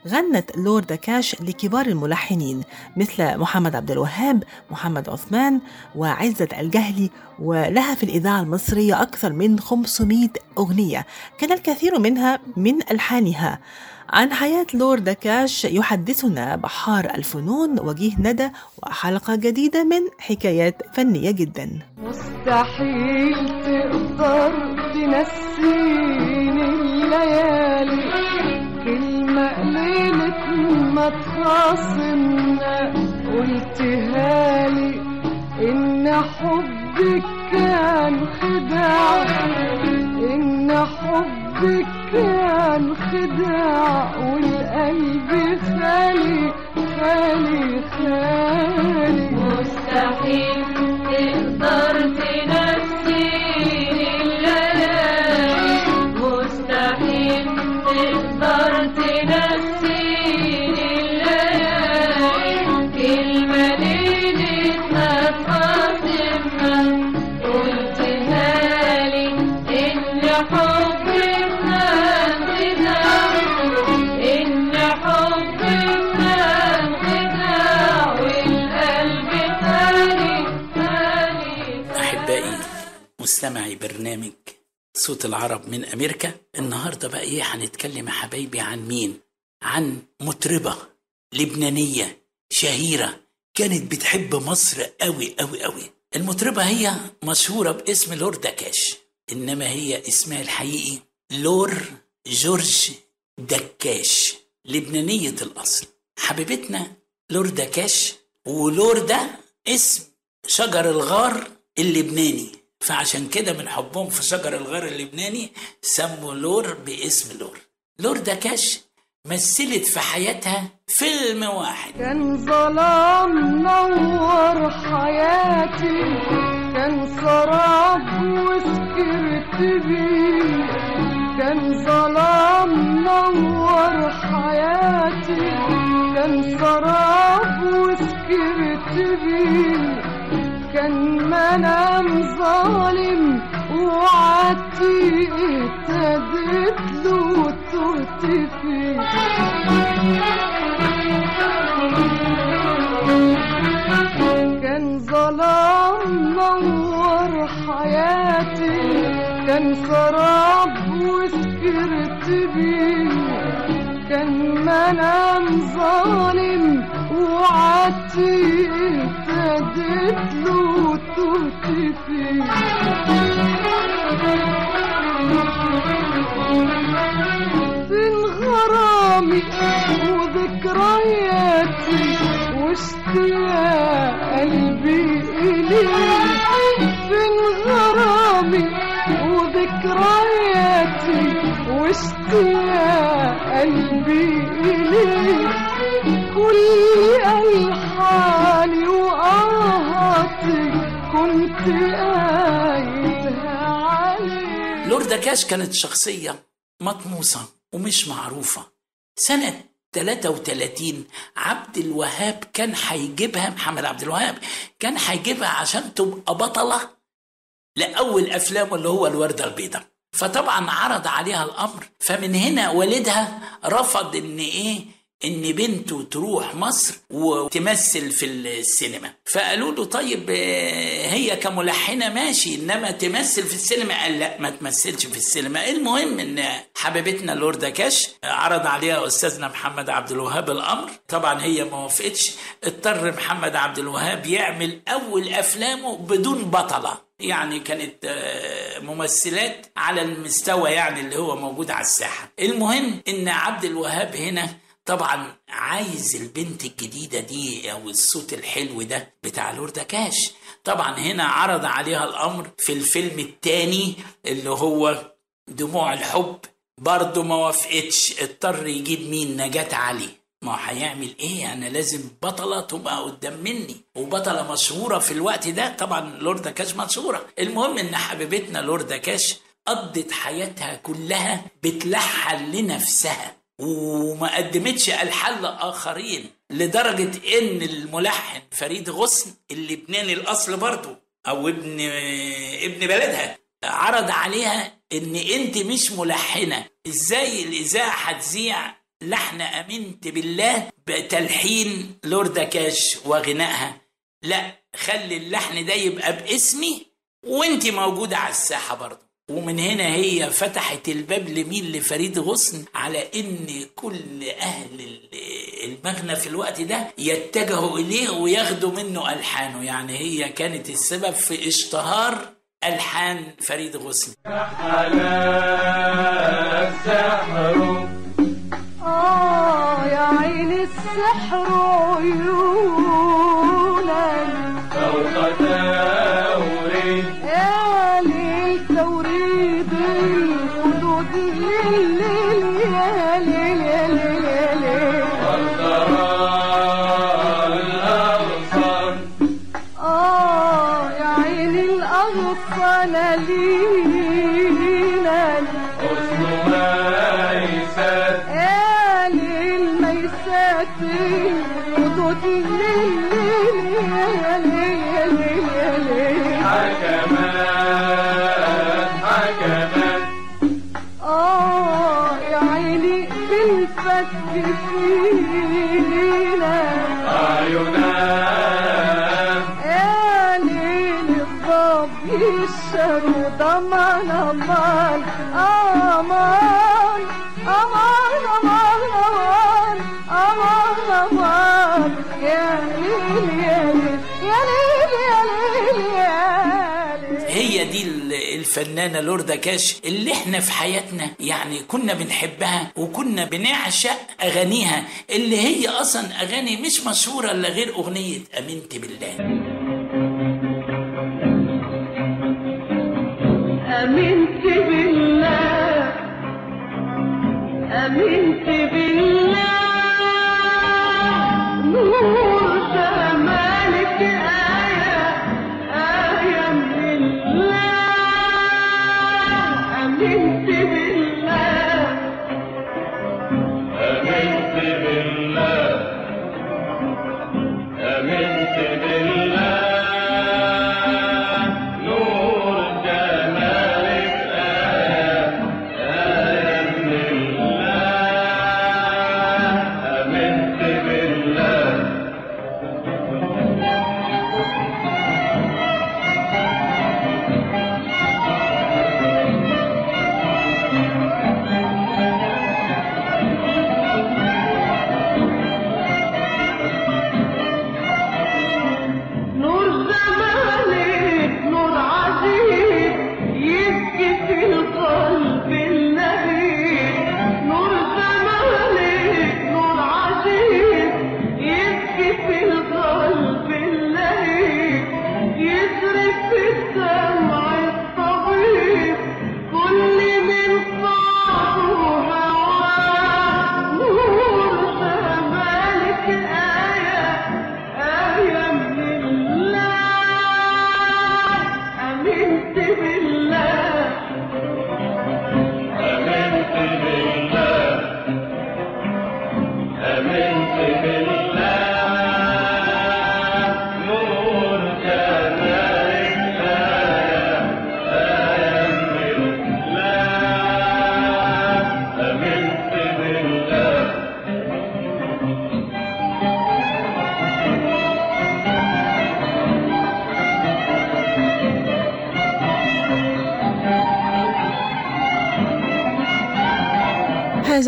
غنت لور دكاش لكبار الملحنين مثل محمد عبد الوهاب محمد عثمان وعزة الجهلي ولها في الإذاعة المصرية أكثر من 500 أغنية. كان الكثير منها من ألحانها. عن حياة لور دكاش يحدثنا بحار الفنون وجيه ندى وحلقة جديدة من حكايات فنية جدا. مستحيل تقدر تنسيني الليالي. قليلة ما تخاصمنا. قلتها لي إن حبك كان خداع. إن حبك كان خداع. والقلب خالي خالي خالي. مستحيل تقدر تنسيني مستمعي برنامج صوت العرب من أمريكا. النهاردة بقى إيه؟ هنتكلم يا حبايبي عن مين؟ عن مطربة لبنانية شهيرة كانت بتحب مصر قوي قوي قوي المطربة هي مشهورة باسم لور دكاش إنما هي اسمها الحقيقي لور جورج دكاش لبنانية الأصل. حبيبتنا لور دكاش ولور ده اسم شجر الغار اللبناني. فعشان كده من حبهم في شجر الغار اللبناني سموا لور باسم لور. لور دكاش مثلت في حياتها فيلم واحد. كان ظلام نور حياتي كان سراب وسكرت بيه كان ظلام نور حياتي كان سراب وسكرت بيه كان منام ظالم وعدتي ابتدت له وتهت فيه كان ظلام نور حياتي كان سراب وسكرت بيه كان منام ظالم وعدتي ابتدت له فيه فين غرامي وذكرياتي واشتياق قلبي إليك فين غرامي وذكرياتي واشتياق قلبي إليك. كل ألحاني كنت قايدها عليك لوردا كاش كانت شخصية مطموسة ومش معروفة. سنة 33 عبد الوهاب كان هيجيبها محمد عبد الوهاب كان هيجيبها عشان تبقى بطلة لأول أفلامه اللي هو الوردة البيضاء. فطبعا عرض عليها الأمر. فمن هنا والدها رفض إن إيه إن بنته تروح مصر وتمثل في السينما. فقالوا له طيب آه، هي كملحنة ماشي إنما تمثل في السينما؟ قال لا ما تمثلش في السينما. المهم إن حبيبتنا لوردا كاش عرض عليها أستاذنا محمد عبد الوهاب الأمر. طبعا هي ما وافقتش. اضطر محمد عبد الوهاب يعمل أول أفلامه بدون بطلة. يعني كانت آه، ممثلات على المستوى يعني اللي هو موجود على الساحة. المهم إن عبد الوهاب هنا طبعا عايز البنت الجديدة دي أو الصوت الحلو ده بتاع لوردا كاش طبعا هنا عرض عليها الأمر في الفيلم التاني اللي هو دموع الحب. برضه ما وافقتش اضطر يجيب مين؟ نجاة علي. ما هيعمل إيه؟ أنا لازم بطلة تبقى قدام مني. وبطلة مشهورة في الوقت ده طبعا لوردا كاش مشهورة. المهم إن حبيبتنا لوردا كاش قضت حياتها كلها بتلحن لنفسها. وما قدمتش ألحان لآخرين لدرجة إن الملحن فريد غصن اللبناني الأصل برضه أو ابن ابن بلدها عرض عليها إن أنت مش ملحنة. إزاي الإذاعة هتذيع لحن آمنت بالله بتلحين لوردا كاش وغنائها؟ لا خلي اللحن ده يبقى باسمي وأنت موجودة على الساحة برضه ومن هنا هي فتحت الباب لمين لفريد غصن على إن كل أهل ال- المغنى في الوقت ده يتجهوا إليه وياخدوا منه ألحانه. يعني هي كانت السبب في اشتهار ألحان فريد غصن. السحر آه يا عيني السحر Thank you. ال- الفنانة لوردا كاش اللي إحنا في حياتنا يعني كنا بنحبها وكنا بنعشق أغانيها اللي هي أصلا أغاني مش مشهورة إلا غير أغنية أمنت بالله. آمنت بالله. آمنت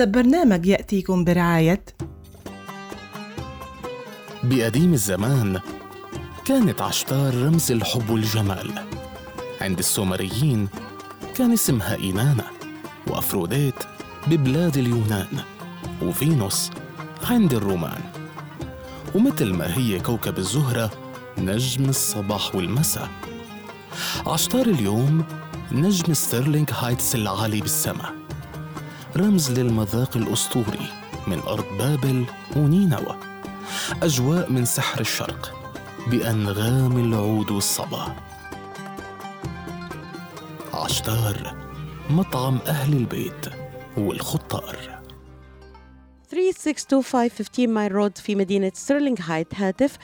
هذا البرنامج يأتيكم برعاية بقديم الزمان كانت عشتار رمز الحب والجمال عند السومريين كان اسمها إينانا وأفروديت ببلاد اليونان وفينوس عند الرومان. ومثل ما هي كوكب الزهرة نجم الصباح والمساء. عشتار اليوم نجم ستيرلينغ هايتس العالي بالسماء. رمز للمذاق الأسطوري من أرض بابل ونينوى. أجواء من سحر الشرق بأنغام العود والصبا. عشتار مطعم أهل البيت والخطار. 3625 15 Mile Road في مدينة ستيرلينغ هايت هاتف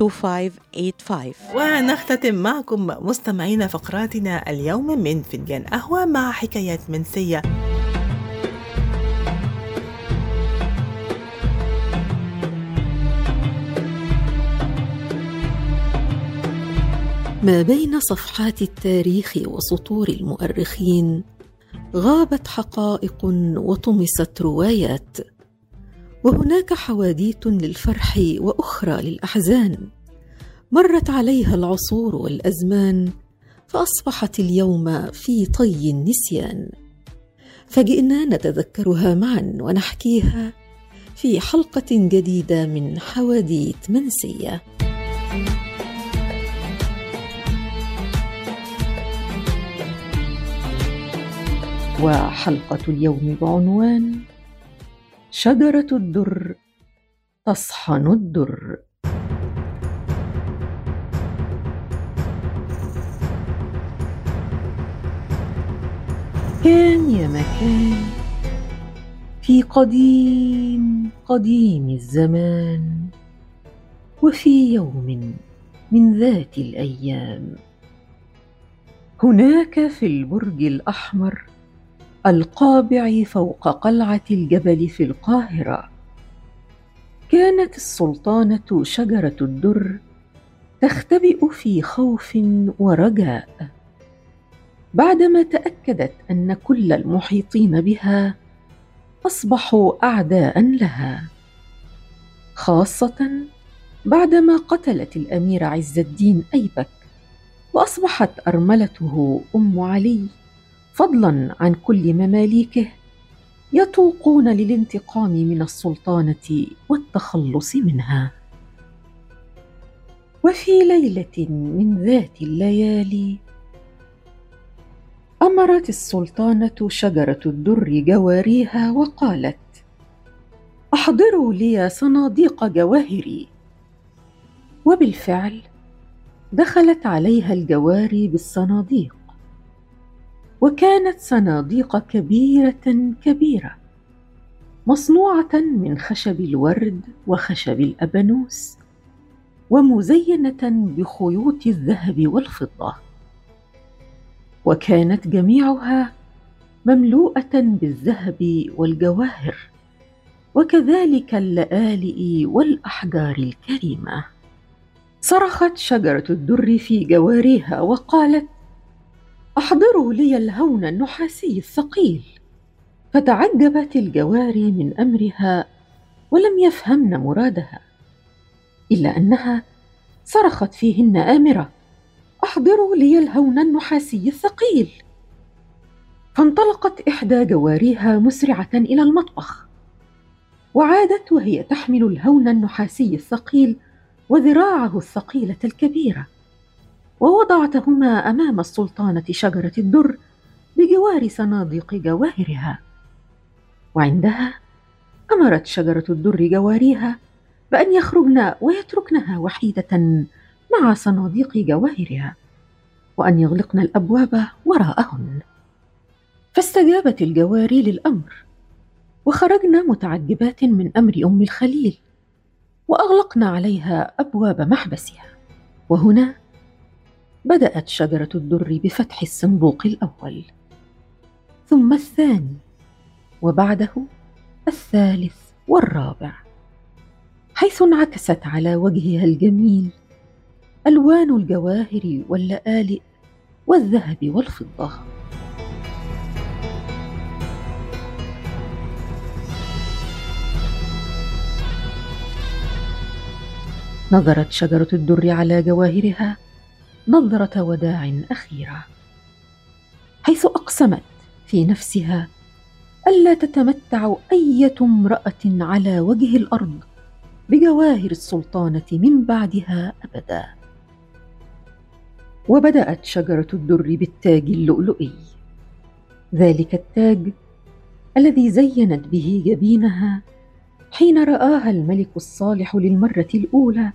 586-698-2585 ونختتم معكم مستمعين فقراتنا اليوم من فنجان قهوة مع حكايات منسية. ما بين صفحات التاريخ وسطور المؤرخين غابت حقائق وطمست روايات. وهناك حواديت للفرح وأخرى للأحزان. مرت عليها العصور والأزمان فأصبحت اليوم في طي النسيان. فجئنا نتذكرها معا ونحكيها في حلقة جديدة من حواديت منسية. وحلقة اليوم بعنوان شجرة الدر تصحن الدر. كان يا مكان في قديم قديم الزمان وفي يوم من ذات الأيام. هناك في البرج الأحمر القابع فوق قلعة الجبل في القاهرة. كانت السلطانة شجرة الدر تختبئ في خوف ورجاء. بعدما تأكدت أن كل المحيطين بها أصبحوا أعداء لها. خاصة بعدما قتلت الأمير عز الدين أيبك وأصبحت أرملته أم علي. فضلا عن كل مماليكه يتوقون للانتقام من السلطانة والتخلص منها. وفي ليلة من ذات الليالي أمرت السلطانة شجرة الدر جواريها وقالت أحضروا لي صناديق جواهري. وبالفعل دخلت عليها الجواري بالصناديق. وكانت صناديق كبيرة كبيرة مصنوعة من خشب الورد وخشب الأبانوس ومزينة بخيوط الذهب والفضة وكانت جميعها مملوءة بالذهب والجواهر وكذلك اللآلئ والأحجار الكريمة. صرخت شجرة الدر في جواريها وقالت: أحضروا لي الهون النحاسي الثقيل. فتعجبت الجواري من أمرها ولم يفهمن مرادها، إلا أنها صرخت فيهن آمرة: أحضروا لي الهون النحاسي الثقيل. فانطلقت إحدى جواريها مسرعة إلى المطبخ. وعادت وهي تحمل الهون النحاسي الثقيل وذراعه الثقيلة الكبيرة ووضعتهما أمام السلطانه شجرة الدر بجوار صناديق جواهرها. وعندها أمرت شجرة الدر جواريها بأن يخرجن ويتركنها وحيدة مع صناديق جواهرها وأن يغلقن الأبواب وراءهن. فاستجابت الجواري للأمر وخرجنا متعجبات من أمر أم الخليل وأغلقنا عليها أبواب محبسها. وهنا بدأت شجرة الدر بفتح الصندوق الأول. ثم الثاني وبعده الثالث والرابع. حيث انعكست على وجهها الجميل ألوان الجواهر واللآلئ والذهب والفضة. نظرت شجرة الدر على جواهرها نظرة وداع أخيرة. حيث أقسمت في نفسها ألا تتمتع أية امرأة على وجه الأرض بجواهر السلطانة من بعدها أبدا. وبدأت شجرة الدر بالتاج اللؤلؤي. ذلك التاج الذي زينت به جبينها حين رآها الملك الصالح للمرة الأولى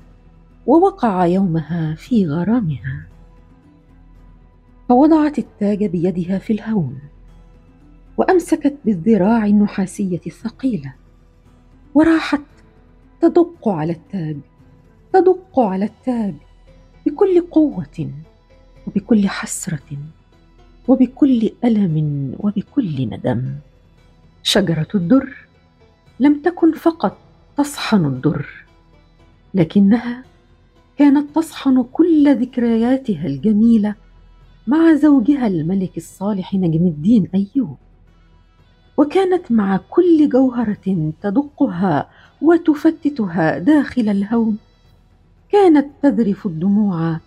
ووقع يومها في غرامها. فوضعت التاج بيدها في الهون وأمسكت بالذراع النحاسية الثقيلة وراحت تدق على التاج تدق على التاج بكل قوة وبكل حسرة وبكل ألم وبكل ندم. شجرة الدر لم تكن فقط تصحن الدر لكنها كانت تصحن كل ذكرياتها الجميلة مع زوجها الملك الصالح نجم الدين أيوب. وكانت مع كل جوهرة تدقها وتفتتها داخل الهون. كانت تذرف الدموع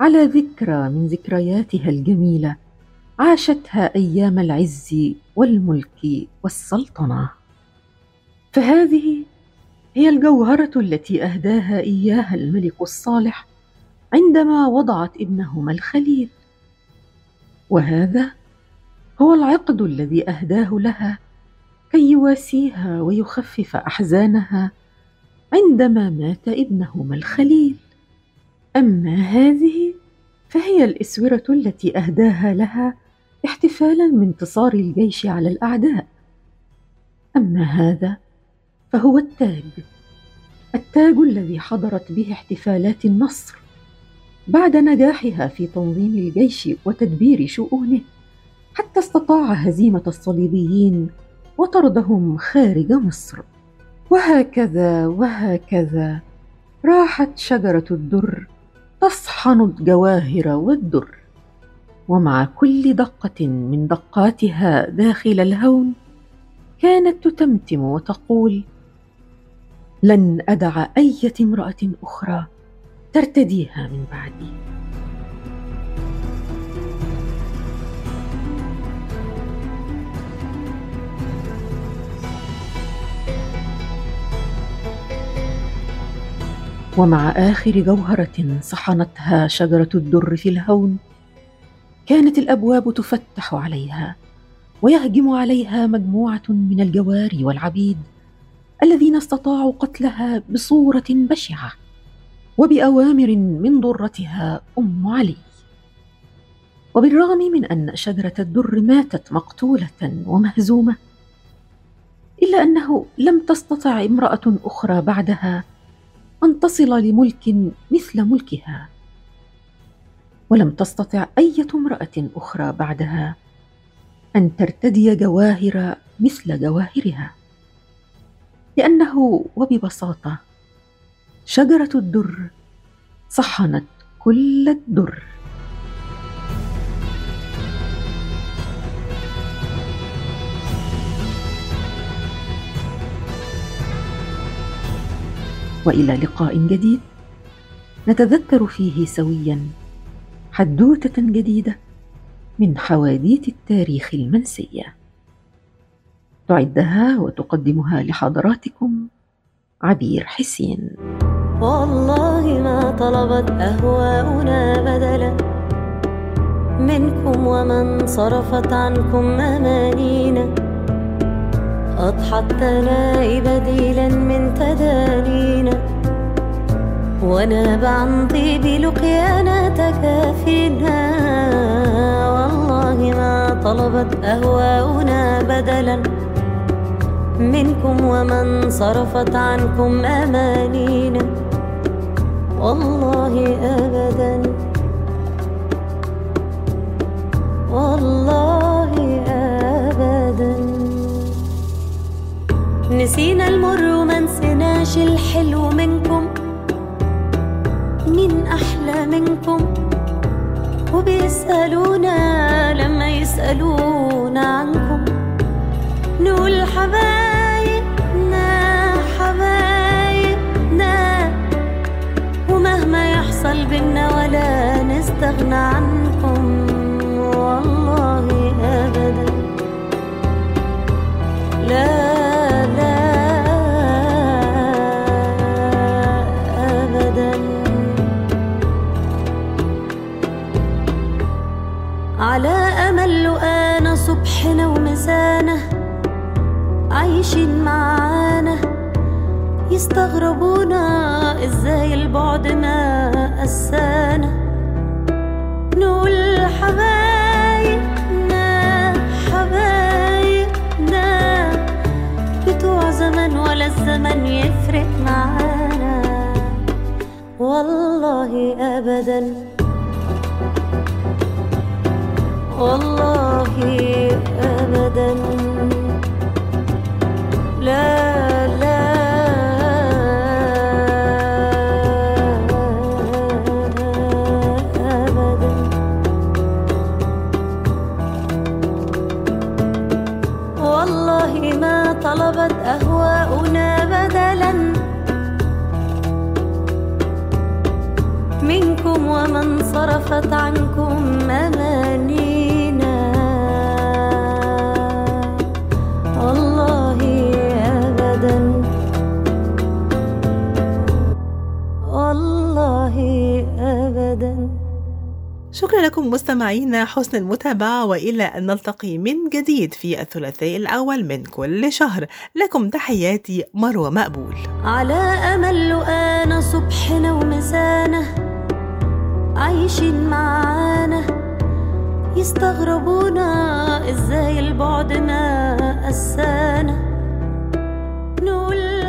على ذكرى من ذكرياتها الجميلة عاشتها أيام العز والملك والسلطنة. فهذه هي الجوهرة التي أهداها إياها الملك الصالح عندما وضعت ابنهما الخليل. وهذا هو العقد الذي أهداه لها كي يواسيها ويخفف أحزانها عندما مات ابنهما الخليل. أما هذه فهي الإسورة التي أهداها لها احتفالا بانتصار الجيش على الأعداء. أما هذا فهو التاج. التاج الذي حضرت به احتفالات النصر. بعد نجاحها في تنظيم الجيش وتدبير شؤونه حتى استطاع هزيمة الصليبيين وطردهم خارج مصر. وهكذا وهكذا راحت شجرة الدر تصحن الجواهر والدر. ومع كل دقة من دقاتها داخل الهون كانت تتمتم وتقول لن أدع إيه امرأة أخرى ترتديها من بعدي. ومع آخر جوهرة صحنتها شجرة الدر في الهون كانت الأبواب تفتح عليها ويهجم عليها مجموعة من الجواري والعبيد. الذين استطاعوا قتلها بصورة بشعة وبأوامر من ضرتها أم علي. وبالرغم من أن شجرة الدر ماتت مقتولة ومهزومة إلا أنه لم تستطع امرأة أخرى بعدها أن تصل لملك مثل ملكها. ولم تستطع إيه امرأة أخرى بعدها أن ترتدي جواهر مثل جواهرها. لأنه وببساطة شجرة الدر صحنت كل الدر. وإلى لقاء جديد نتذكر فيه سويا حدوتة جديدة من حواديت التاريخ المنسية. تعدها وتقدمها لحضراتكم عبير حسين. والله ما طلبت أهواؤنا بدلا منكم ومن صرفت عنكم أمانينا. أضحت تنائي بديلا من تدانينا. وناب عن طيب لقيانا تكافينا والله ما طلبت أهواؤنا بدلا منكم ومن صرفت عنكم أمانينا والله أبدا. والله أبدا. نسينا المر وما نسيناش الحلو منكم. مين أحلى منكم؟ وبيسألونا لما يسألونا عنكم. نقول حبايبنا يحصل بينا ولا نستغنى عنكم. والله أبدا. لا لا أبدا. على أمل لقانا صبحنا ومسانا عايشين معانا. يستغربونا إزاي البعد ما قسانا نقول حبايبنا حبايبنا. بتوع زمان ولا الزمن يفرق معانا. والله ابدا. والله ابدا. لا لا صرفت عنكم أمانينا والله أبدا. والله أبدا. شكرا لكم مستمعينا حسن المتابعة وإلى أن نلتقي من جديد في الثلاثاء الأول من كل شهر. لكم تحياتي مروة مقبول. على أمل لقانا صبحنا ومسانا عايشين معانا يستغربونا إزاي البعد ما قسانا نقول